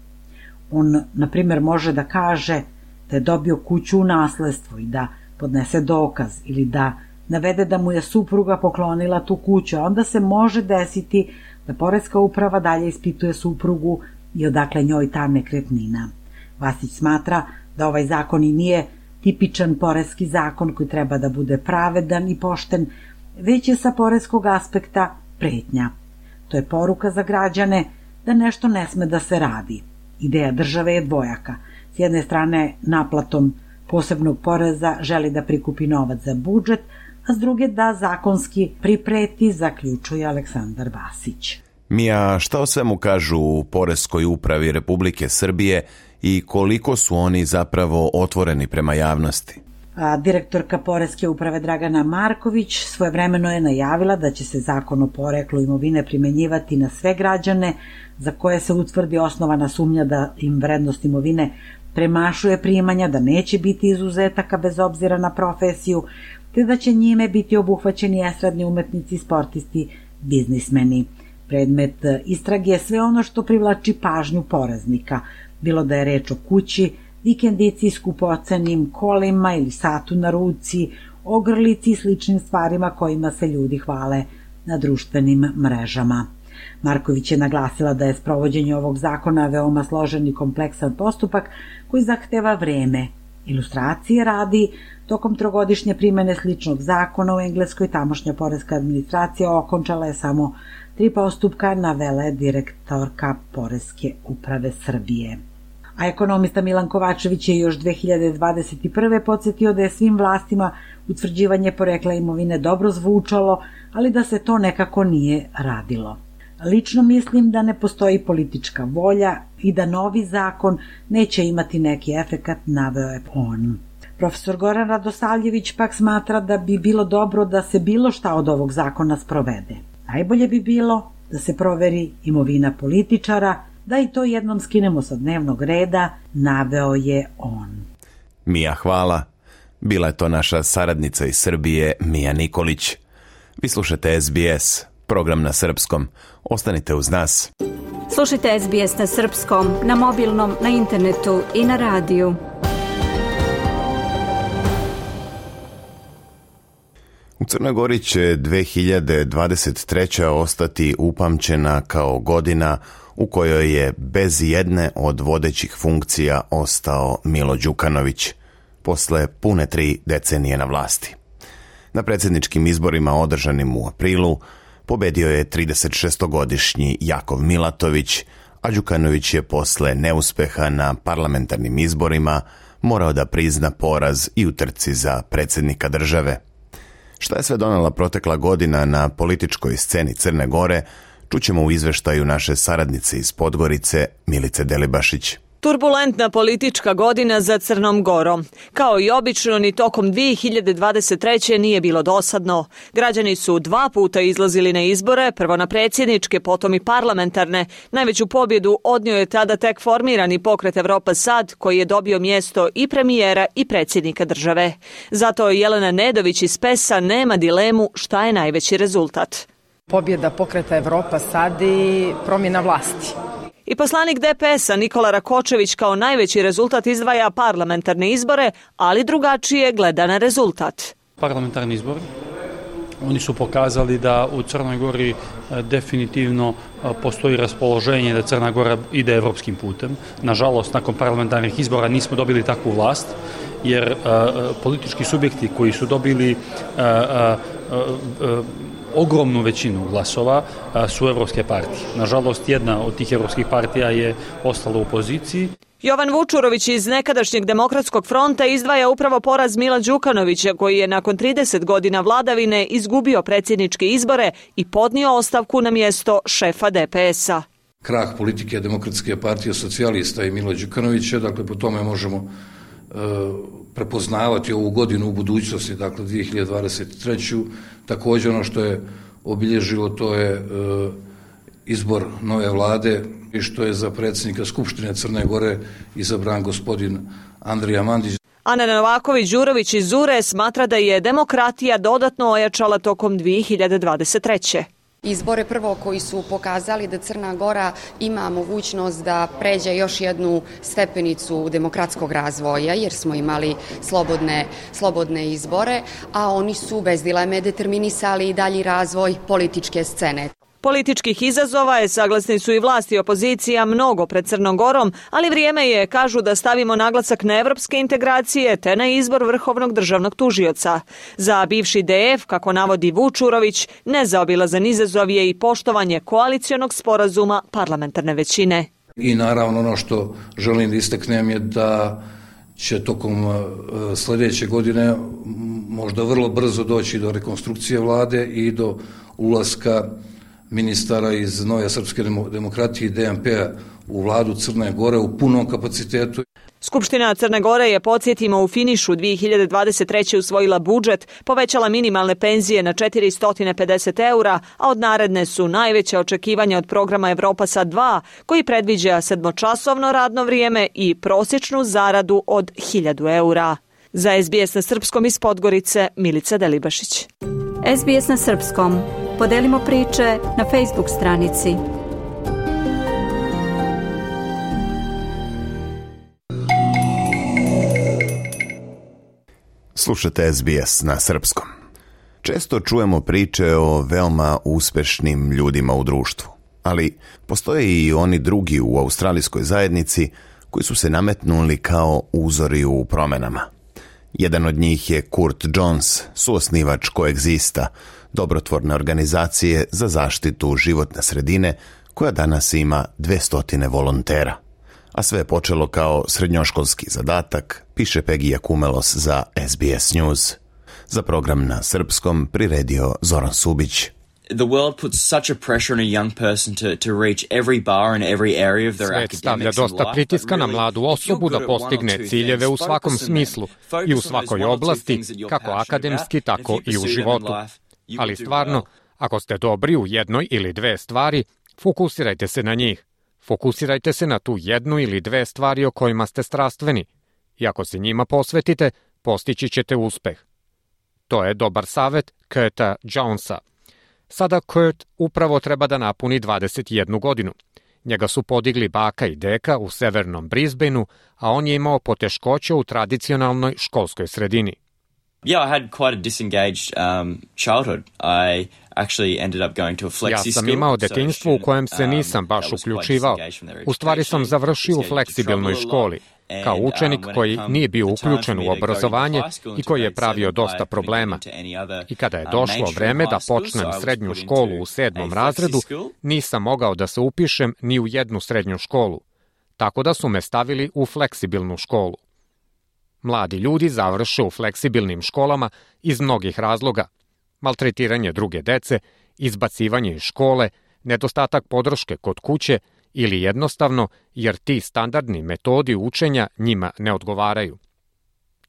On, na primjer, može da kaže da je dobio kuću u nasledstvo i da podnese dokaz ili da navede da mu je supruga poklonila tu kuću, a onda se može desiti da Poreska uprava dalje ispituje suprugu i odakle njoj ta nekretnina. Vasić smatra da ovaj zakon i nije tipičan poreski zakon koji treba da bude pravedan i pošten, već je sa poreskog aspekta pretnja. To je poruka za građane da nešto ne sme da se radi. Ideja države je dvojaka. S jedne strane naplatom posebnog poreza želi da prikupi novac za budžet, a s druge da zakonski pripreti, zaključuje Aleksandar Vasić.
Mija, šta o svemu kažu u Poreskoj upravi Republike Srbije i koliko su oni zapravo otvoreni prema javnosti?
Direktorka Poreske uprave Dragana Marković svojevremeno je najavila da će se zakon o poreklu imovine primenjivati na sve građane za koje se utvrdi osnovana sumnja da im vrednost imovine premašuje primanja, da neće biti izuzetaka bez obzira na profesiju, te da će njime biti obuhvaćeni estradni umetnici, sportisti, biznismeni. Predmet istrage je sve ono što privlači pažnju poreznika, bilo da je reč o kući, vikendici, skupocenim kolima ili satu na ruci, ogrlici i sličnim stvarima kojima se ljudi hvale na društvenim mrežama. Marković je naglasila da je sprovođenje ovog zakona veoma složen i kompleksan postupak koji zahteva vreme. Ilustracije radi, tokom trogodišnje primene sličnog zakona u Engleskoj tamošnja poreska administracija okončala je samo tri postupka, navela je direktorka Poreske uprave Srbije. A ekonomista Milan Kovačević je još 2021. podsjetio da je svim vlastima utvrđivanje porekla imovine dobro zvučalo, ali da se to nekako nije radilo. Lično mislim da ne postoji politička volja i da novi zakon neće imati neki efekat, naveo je on. Profesor Goran Radosavljević pak smatra da bi bilo dobro da se bilo šta od ovog zakona sprovede. Najbolje bi bilo da se proveri imovina političara, da i to jednom skinemo sa dnevnog reda, naveo je on.
Mija hvala. Bila je to naša saradnica iz Srbije, Mija Nikolić. Vi slušate SBS, program na srpskom. Ostanite uz nas.
Slušajte SBS na srpskom, na mobilnom, na internetu i na radiju.
U Crnoj Gori će 2023. ostati upamćena kao godina u kojoj je bez jedne od vodećih funkcija ostao Milo Đukanović, posle pune tri decenije na vlasti. Na predsjedničkim izborima održanim u aprilu pobedio je 36-godišnji Jakov Milatović, a Đukanović je posle neuspeha na parlamentarnim izborima morao da prizna poraz i u trci za predsjednika države – Šta je sve donela protekla godina na političkoj sceni Crne Gore, čućemo u izveštaju naše saradnice iz Podgorice Milice Delibašić.
Turbulentna politička godina za Crnom Gorom. Kao i obično, ni tokom 2023. nije bilo dosadno. Građani su dva puta izlazili na izbore, prvo na predsjedničke, potom i parlamentarne. Najveću pobjedu odnio je tada tek formirani pokret Evropa Sad, koji je dobio mjesto i premijera i predsjednika države. Zato Jelena Nedović iz PESA nema dilemu šta je najveći rezultat.
Pobjeda pokreta Evropa Sad i promjena vlasti.
I poslanik DPS-a Nikola Rakočević kao najveći rezultat izdvaja parlamentarne izbore, ali drugačije gleda na rezultat.
Parlamentarni izbori oni su pokazali da u Crnoj Gori e, definitivno e, postoji raspoloženje da Crna Gora ide evropskim putem. Nažalost, nakon parlamentarnih izbora nismo dobili takvu vlast, jer e, politički subjekti koji su dobili ogromnu većinu glasova su evropske partije. Nažalost, jedna od tih evropskih partija je ostala u opoziciji.
Jovan Vučurović iz nekadašnjeg demokratskog fronta izdvaja upravo poraz Mila Đukanovića koji je nakon 30 godina vladavine izgubio predsjedničke izbore i podnio ostavku na mjesto šefa DPS-a.
Krah politike Demokratske partije socijalista i Mila Đukanovića, dakle po tome možemo e, prepoznavati ovu godinu u budućnosti, dakle 2023. Takođe ono što je obilježilo to je e, izbor nove vlade i što je za predsjednika Skupštine Crne Gore izabran gospodin Andrija Mandić.
Ana Novaković-Đurović iz Zure smatra da je demokratija dodatno ojačala tokom 2023.
Izbore prvo koji su pokazali da Crna Gora ima mogućnost da pređe još jednu stepenicu demokratskog razvoja jer smo imali slobodne, slobodne izbore, a oni su bez dileme determinisali i dalji razvoj političke scene.
Političkih izazova je, saglasni su i vlasti i opozicija, mnogo pred Crnom Gorom, ali vrijeme je, kažu, da stavimo naglasak na evropske integracije te na izbor vrhovnog državnog tužioca. Za bivši DF, kako navodi Vučurović, nezaobilazan izazov je i poštovanje koalicijonog sporazuma parlamentarne većine.
I naravno ono što želim da istaknem je da će tokom e, sljedeće godine možda vrlo brzo doći do rekonstrukcije vlade i do ulaska ministara iz Nove Srpske demokratije i DNP-a u vladu Crne Gore u punom kapacitetu.
Skupština Crne Gore je, podsjetimo, u finišu 2023. usvojila budžet, povećala minimalne penzije na 450 eura, a od naredne su najveće očekivanja od programa Evropa sa 2, koji predviđa sedmočasovno radno vrijeme i prosječnu zaradu od 1000 eura. Za SBS na Srpskom iz Podgorice, Milica Delibašić.
SBS na Srpskom. Podelimo priče na Facebook stranici.
Slušate SBS na Srpskom. Često čujemo priče o veoma uspešnim ljudima u društvu, ali postoje i oni drugi u australijskoj zajednici koji su se nametnuli kao uzori u promenama – Jedan od njih je Kurt Jones, suosnivač Koegzista, dobrotvorne organizacije za zaštitu životne sredine koja danas ima 200 volontera. A sve je počelo kao srednjoškolski zadatak, piše Pegija Kumelos za SBS News. Za program na srpskom priredio Zoran Subić
the world puts such a pressure on a young person to, to reach every bar in every area of their
Svet stavlja dosta pritiska na mladu osobu da postigne ciljeve u svakom smislu i u svakoj oblasti, kako akademski, tako i u životu. Ali stvarno, ako ste dobri u jednoj ili dve stvari, fokusirajte se na njih. Fokusirajte se na tu jednu ili dve stvari o kojima ste strastveni i ako se njima posvetite, postići ćete uspeh. To je dobar savet Kurta Jonesa. Sada Kurt upravo treba da napuni 21 godinu. Njega su podigli baka i deka u severnom Brisbaneu, a on je imao poteškoće u tradicionalnoj školskoj sredini.
Yeah, I had quite a disengaged um, childhood. I actually ended up going to a flexi
Ja sam imao detinjstvo u kojem se nisam baš uključivao. U stvari sam završio u fleksibilnoj školi, kao učenik koji nije bio uključen u obrazovanje i koji je pravio dosta problema. I kada je došlo vreme da počnem srednju školu u sedmom razredu, nisam mogao da se upišem ni u jednu srednju školu. Tako da su me stavili u fleksibilnu školu. Mladi ljudi završe u fleksibilnim školama iz mnogih razloga. Maltretiranje druge dece, izbacivanje iz škole, nedostatak podrške kod kuće ili jednostavno jer ti standardni metodi učenja njima ne odgovaraju.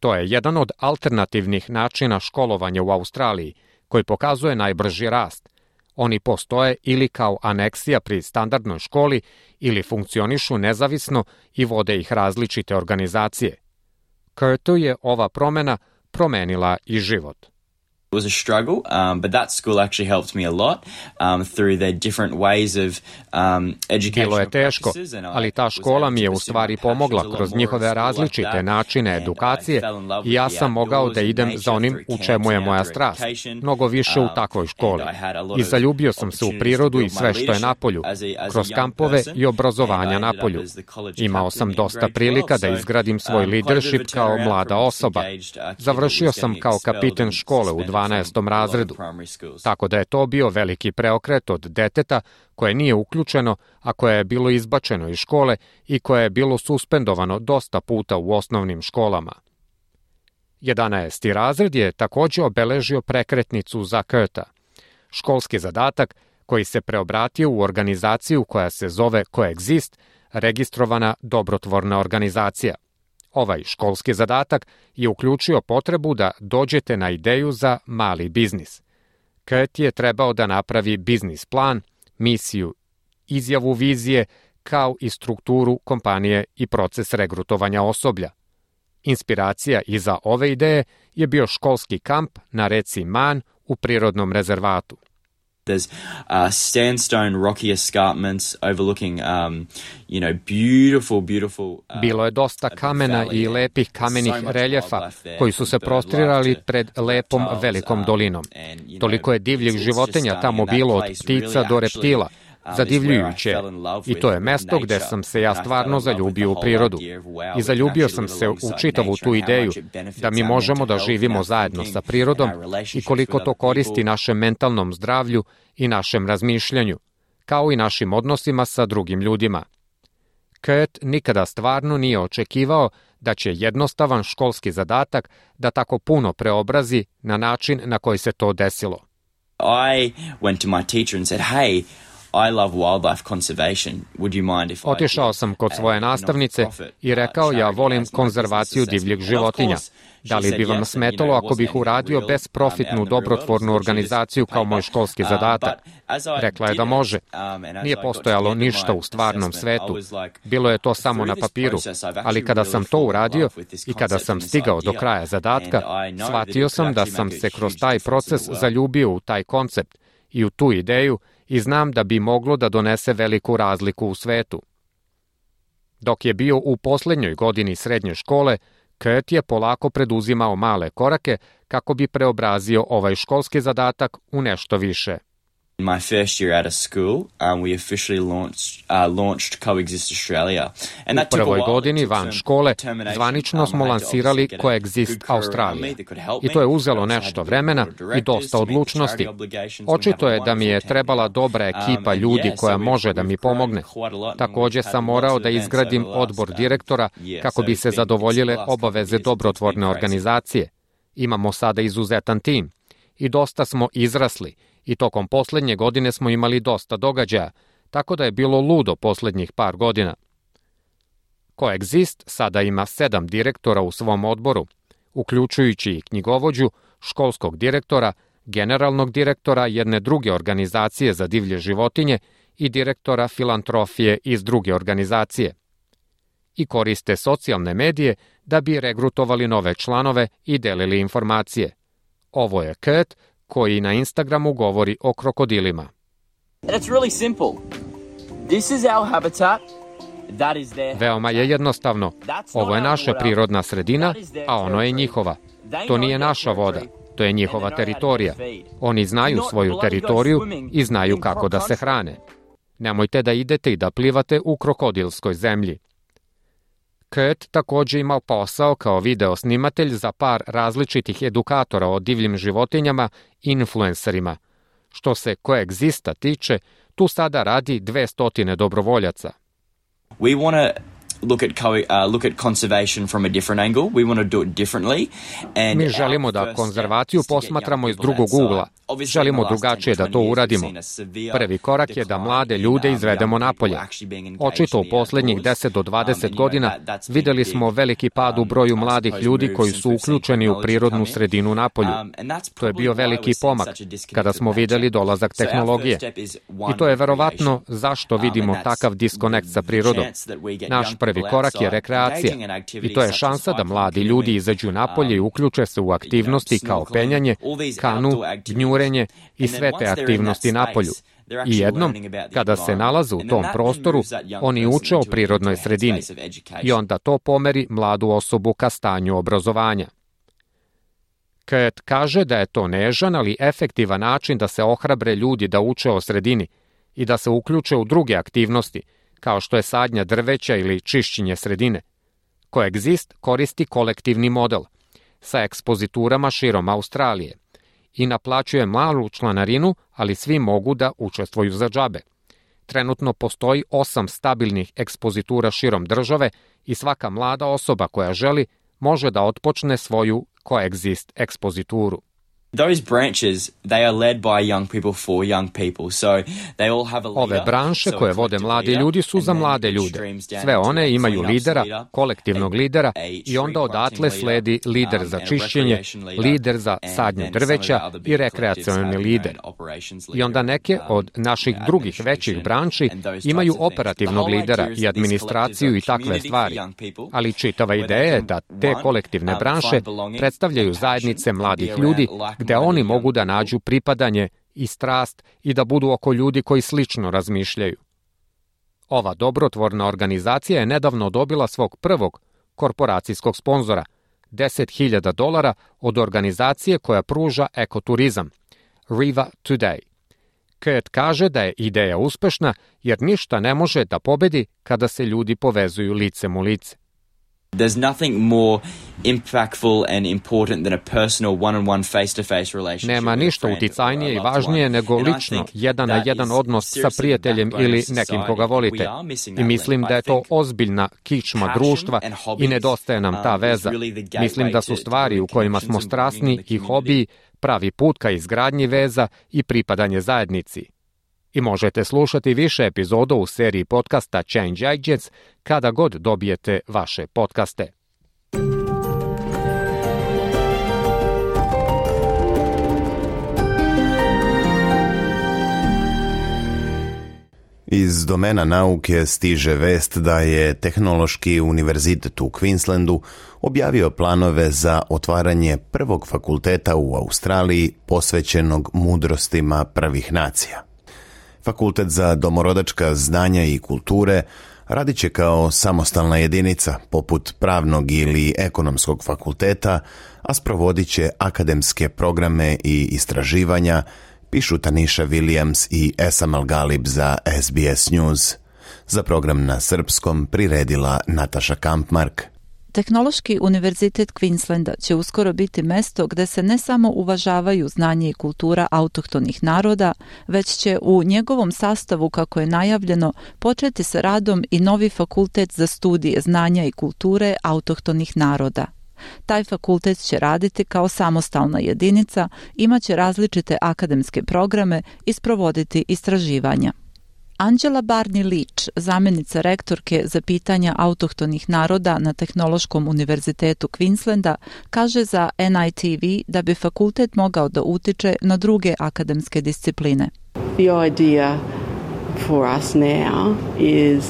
To je jedan od alternativnih načina školovanja u Australiji, koji pokazuje najbrži rast. Oni postoje ili kao aneksija pri standardnoj školi ili funkcionišu nezavisno i vode ih različite organizacije – Kurtu je ova promena promenila i život.
It was a struggle, um, but that school actually helped me a lot um, through their different ways of um,
Bilo je teško, ali ta škola mi je u stvari pomogla kroz njihove različite načine edukacije i ja sam mogao da idem za onim u čemu je moja strast, mnogo više u takvoj školi. I zaljubio sam se u prirodu i sve što je napolju, kroz kampove i obrazovanja napolju. Imao sam dosta prilika da izgradim svoj leadership kao mlada osoba. Završio sam kao kapiten škole u 12. razredu, tako da je to bio veliki preokret od deteta koje nije uključeno, a koje je bilo izbačeno iz škole i koje je bilo suspendovano dosta puta u osnovnim školama. 11. razred je takođe obeležio prekretnicu za Kurta. Školski zadatak koji se preobratio u organizaciju koja se zove Coexist, registrovana dobrotvorna organizacija – Ovaj školski zadatak je uključio potrebu da dođete na ideju za mali biznis. Kurt je trebao da napravi biznis plan, misiju, izjavu vizije, kao i strukturu kompanije i proces regrutovanja osoblja. Inspiracija iza ove ideje je bio školski kamp na reci Man u prirodnom rezervatu.
There's uh, sandstone rocky escarpments overlooking, um, you know, beautiful, beautiful...
Uh, Bilo je dosta kamena i lepih kamenih reljefa koji su se prostrirali pred lepom velikom dolinom. Toliko je divljih životinja tamo bilo od ptica do reptila – zadivljujuće i to je mesto gde sam se ja stvarno zaljubio u prirodu. I zaljubio sam se u čitavu tu ideju da mi možemo da živimo zajedno sa prirodom i koliko to koristi našem mentalnom zdravlju i našem razmišljanju, kao i našim odnosima sa drugim ljudima. Kurt nikada stvarno nije očekivao da će jednostavan školski zadatak da tako puno preobrazi na način na koji se to desilo.
I went to my teacher and said, hey, I love wildlife conservation. Would you mind if
Otišao sam kod svoje nastavnice i rekao ja volim konzervaciju divljeg životinja. Da li bi vam smetalo ako bih uradio besprofitnu dobrotvornu organizaciju kao moj školski zadatak? Rekla je da može. Nije postojalo ništa u stvarnom svetu. Bilo je to samo na papiru. Ali kada sam to uradio i kada sam stigao do kraja zadatka, shvatio sam da sam se kroz taj proces zaljubio u taj koncept i u tu ideju i znam da bi moglo da donese veliku razliku u svetu. Dok je bio u poslednjoj godini srednje škole, Kurt je polako preduzimao male korake kako bi preobrazio ovaj školski zadatak u nešto više –
my first year out of school, um, we officially launched, uh, launched Coexist Australia.
And that U prvoj godini van škole zvanično smo lansirali Coexist Australia. I to je uzelo nešto vremena i dosta odlučnosti. Očito je da mi je trebala dobra um, ekipa ljudi koja može da mi pomogne. Takođe sam morao da izgradim odbor direktora kako bi se zadovoljile obaveze dobrotvorne organizacije. Imamo sada izuzetan tim i dosta smo izrasli – i tokom poslednje godine smo imali dosta događaja, tako da je bilo ludo poslednjih par godina. Coexist sada ima sedam direktora u svom odboru, uključujući i knjigovođu, školskog direktora, generalnog direktora jedne druge organizacije za divlje životinje i direktora filantrofije iz druge organizacije. I koriste socijalne medije da bi regrutovali nove članove i delili informacije. Ovo je Kurt koji na Instagramu govori o krokodilima. Veoma je jednostavno. Ovo je naša prirodna sredina, a ono je njihova. To nije naša voda, to je njihova teritorija. Oni znaju svoju teritoriju i znaju kako da se hrane. Nemojte da idete i da plivate u krokodilskoj zemlji. Kurt takođe ima posao kao video snimatelj za par različitih edukatora o divljim životinjama i influencerima. Što se koegzista tiče, tu sada radi 200 dobrovoljaca.
We want to look at co- uh, look at conservation from a different angle. We want to do it differently. And
Mi želimo da konzervaciju posmatramo iz drugog ugla. Želimo drugačije da to uradimo. Prvi korak je da mlade ljude izvedemo napolje. Očito u poslednjih 10 do 20 godina videli smo veliki pad u broju mladih ljudi koji su uključeni u prirodnu sredinu napolju. To je bio veliki pomak kada smo videli dolazak tehnologije. I to je verovatno zašto vidimo takav diskonekt sa prirodom. Naš prvi korak je rekreacija. i to je šansa da mladi ljudi izađu napolje i uključe se u aktivnosti kao penjanje, kanu, gnjure kurenje i sve te aktivnosti na polju. I jednom, kada se nalaze u tom prostoru, oni uče o prirodnoj sredini. i onda to pomeri mladu osobu ka stanju obrazovanja. Ket kaže da je to nežan, ali efektivan način da se ohrabre ljudi da uče o sredini i da se uključe u druge aktivnosti, kao što je sadnja drveća ili čišćenje sredine. Koegzist koristi kolektivni model sa ekspoziturama širom Australije – i naplaćuje malu članarinu, ali svi mogu da učestvuju za džabe. Trenutno postoji osam stabilnih ekspozitura širom države i svaka mlada osoba koja želi može da otpočne svoju koegzist ekspozituru.
Those branches, they are led by young people for young people. So they all have a leader.
Ove branše koje vode mladi ljudi su za mlade ljude. Sve one imaju lidera, kolektivnog lidera i onda odatle sledi lider za čišćenje, lider za sadnju drveća i rekreacioni lider. I onda neke od naših drugih većih branči imaju operativnog lidera i administraciju i takve stvari. Ali čitava ideja je da te kolektivne branše predstavljaju zajednice mladih ljudi gde oni mogu da nađu pripadanje i strast i da budu oko ljudi koji slično razmišljaju. Ova dobrotvorna organizacija je nedavno dobila svog prvog korporacijskog sponzora, 10.000 dolara od organizacije koja pruža ekoturizam, Riva Today. Kurt kaže da je ideja uspešna jer ništa ne može da pobedi kada se ljudi povezuju licem u lice.
There's nothing more impactful and important than a personal one-on-one face-to-face relationship.
Nema ništa uticajnije i važnije nego lično, jedan na jedan odnos sa prijateljem ili nekim koga volite. I mislim da je to ozbiljna kičma društva i nedostaje nam ta veza. Mislim da su stvari u kojima smo strasni i hobiji pravi put ka izgradnji veza i pripadanje zajednici. I možete slušati više epizoda u seriji podcasta Change Agents kada god dobijete vaše podcaste.
Iz domena nauke stiže vest da je Tehnološki univerzitet u Queenslandu objavio planove za otvaranje prvog fakulteta u Australiji posvećenog mudrostima prvih nacija. Fakultet za domorodačka znanja i kulture radit će kao samostalna jedinica, poput pravnog ili ekonomskog fakulteta, a sprovodit će akademske programe i istraživanja, pišu Tanisha Williams i Esamal Galib za SBS News. Za program na srpskom priredila Nataša Kampmark.
Tehnološki univerzitet Queenslanda će uskoro biti mesto gde se ne samo uvažavaju znanje i kultura autohtonih naroda, već će u njegovom sastavu, kako je najavljeno, početi sa radom i novi fakultet za studije znanja i kulture autohtonih naroda. Taj fakultet će raditi kao samostalna jedinica, imaće različite akademske programe i sprovoditi istraživanja. Anđela Barni Lič, zamenica rektorke za pitanja autohtonih naroda na Tehnološkom univerzitetu Queenslanda, kaže za NITV da bi fakultet mogao da utiče na druge akademske discipline.
The idea for us now is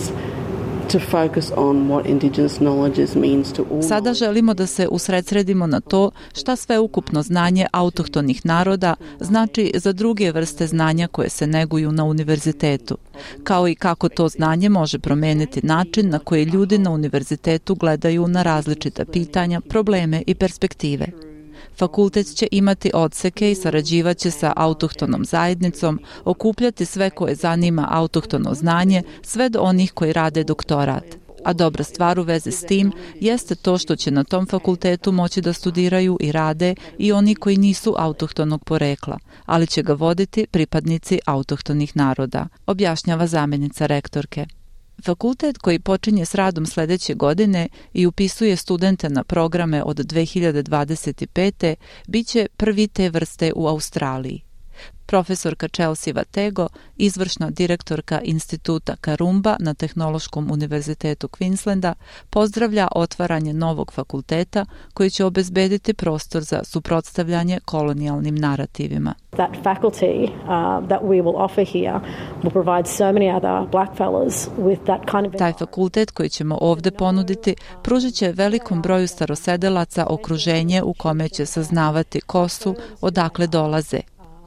Sada želimo da se usredsredimo na to šta sve ukupno znanje autohtonih naroda znači za druge vrste znanja koje se neguju na univerzitetu, kao i kako to znanje može promeniti način na koji ljudi na univerzitetu gledaju na različita pitanja, probleme i perspektive. Fakultet će imati odseke i sarađivaće sa autohtonom zajednicom, okupljati sve koje zanima autohtono znanje, sve do onih koji rade doktorat. A dobra stvar u vezi s tim jeste to što će na tom fakultetu moći da studiraju i rade i oni koji nisu autohtonog porekla, ali će ga voditi pripadnici autohtonih naroda, objašnjava zamjenica rektorke. Fakultet koji počinje s radom sledeće godine i upisuje studente na programe od 2025. biće prvi te vrste u Australiji. Profesorka Chelsea Vatego, izvršna direktorka instituta Karumba na Tehnološkom univerzitetu Queenslanda, pozdravlja otvaranje novog fakulteta koji će obezbediti prostor za suprotstavljanje kolonijalnim narativima. That faculty uh, that we will offer here will provide so many other black fellows with that kind of Taj fakultet koji ćemo ovde ponuditi pružit će velikom broju starosedelaca okruženje u kome će saznavati ko su, odakle dolaze,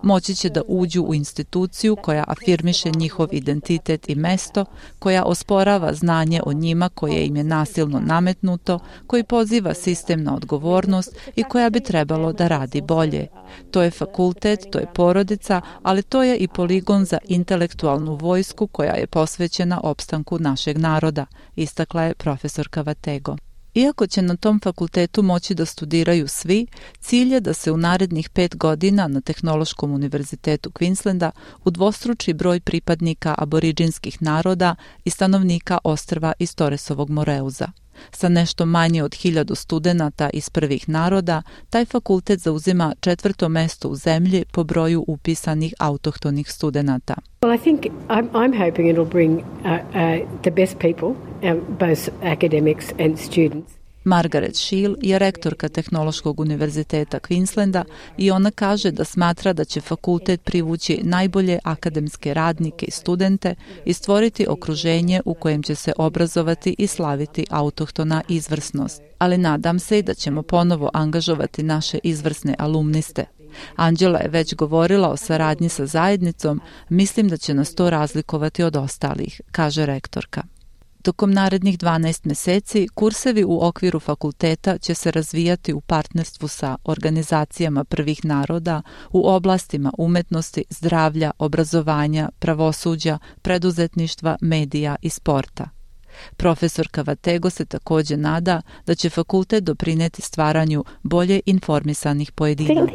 moći će da uđu u instituciju koja afirmiše njihov identitet i mesto, koja osporava znanje o njima koje im je nasilno nametnuto, koji poziva sistem na odgovornost i koja bi trebalo da radi bolje. To je fakultet, to je porodica, ali to je i poligon za intelektualnu vojsku koja je posvećena opstanku našeg naroda, istakla je profesorka Vatego. Iako će na tom fakultetu moći da studiraju svi, cilj je da se u narednih pet godina na Tehnološkom univerzitetu Queenslanda udvostruči broj pripadnika aboriđinskih naroda i stanovnika ostrva iz Toresovog Moreuza. Sa nešto manje od hiljadu studenta iz prvih naroda, taj fakultet zauzima četvrto mesto u zemlji po broju upisanih autohtonih studenta. Well, I think I'm, I'm hoping it'll bring uh, uh, the best people, um, both academics and students. Margaret Shield je rektorka Tehnološkog univerziteta Queenslanda i ona kaže da smatra da će fakultet privući najbolje akademske radnike i studente i stvoriti okruženje u kojem će se obrazovati i slaviti autohtona izvrsnost. Ali nadam se i da ćemo ponovo angažovati naše izvrsne alumniste. Anđela je već govorila o saradnji sa zajednicom, mislim da će nas to razlikovati od ostalih, kaže rektorka. Tokom narednih 12 meseci kursevi u okviru fakulteta će se razvijati u partnerstvu sa organizacijama prvih naroda u oblastima umetnosti, zdravlja, obrazovanja, pravosuđa, preduzetništva, medija i sporta. Profesorka Vatego se takođe nada da će fakultet doprineti stvaranju bolje informisanih pojedinaca. Um,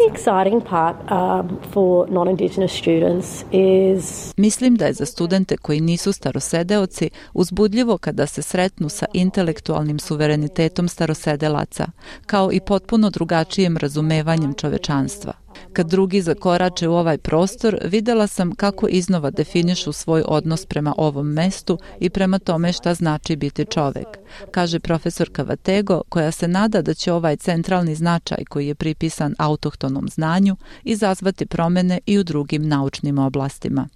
Mislim da je za studente koji nisu starosedeoci uzbudljivo kada se sretnu sa intelektualnim suverenitetom starosedelaca, kao i potpuno drugačijem razumevanjem čovečanstva. Kad drugi zakorače u ovaj prostor, videla sam kako iznova definišu svoj odnos prema ovom mestu i prema tome šta znači biti čovek, kaže profesorka Vatego, koja se nada da će ovaj centralni značaj koji je pripisan autohtonom znanju izazvati promene i u drugim naučnim oblastima.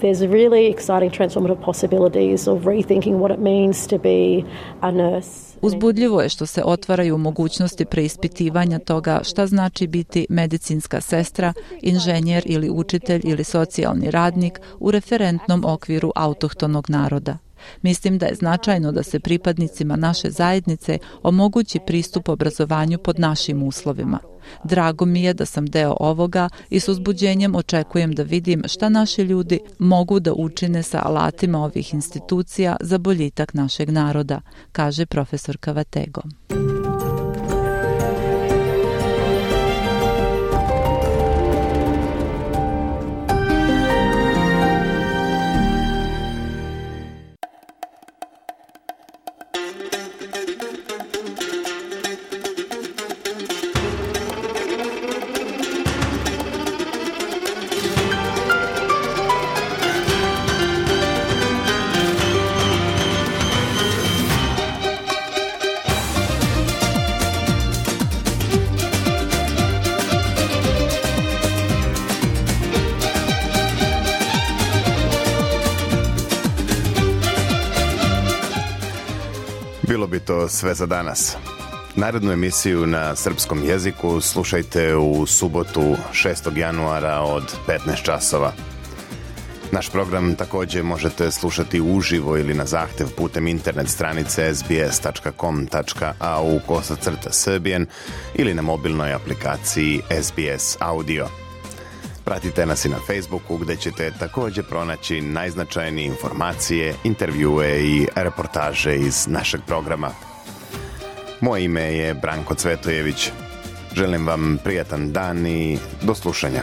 There's really exciting transformative possibilities of rethinking what it means to be a nurse Uzbudljivo je što se otvaraju mogućnosti preispitivanja toga šta znači biti medicinska sestra, inženjer ili učitelj ili socijalni radnik u referentnom okviru autohtonog naroda. Mislim da je značajno da se pripadnicima naše zajednice omogući pristup obrazovanju pod našim uslovima. Drago mi je da sam deo ovoga i s uzbuđenjem očekujem da vidim šta naši ljudi mogu da učine sa alatima ovih institucija za boljitak našeg naroda, kaže profesor Kavatego.
Sve za danas. Narednu emisiju na srpskom jeziku slušajte u subotu 6. januara od 15 časova. Naš program takođe možete slušati uživo ili na zahtev putem internet stranice sbs.com.au kosacrta srbijen ili na mobilnoj aplikaciji SBS Audio. Pratite nas i na Facebooku gde ćete takođe pronaći najznačajnije informacije, intervjue i reportaže iz našeg programa. Moje ime je Branko Cvetojević. Želim vam prijatan dan i do slušanja.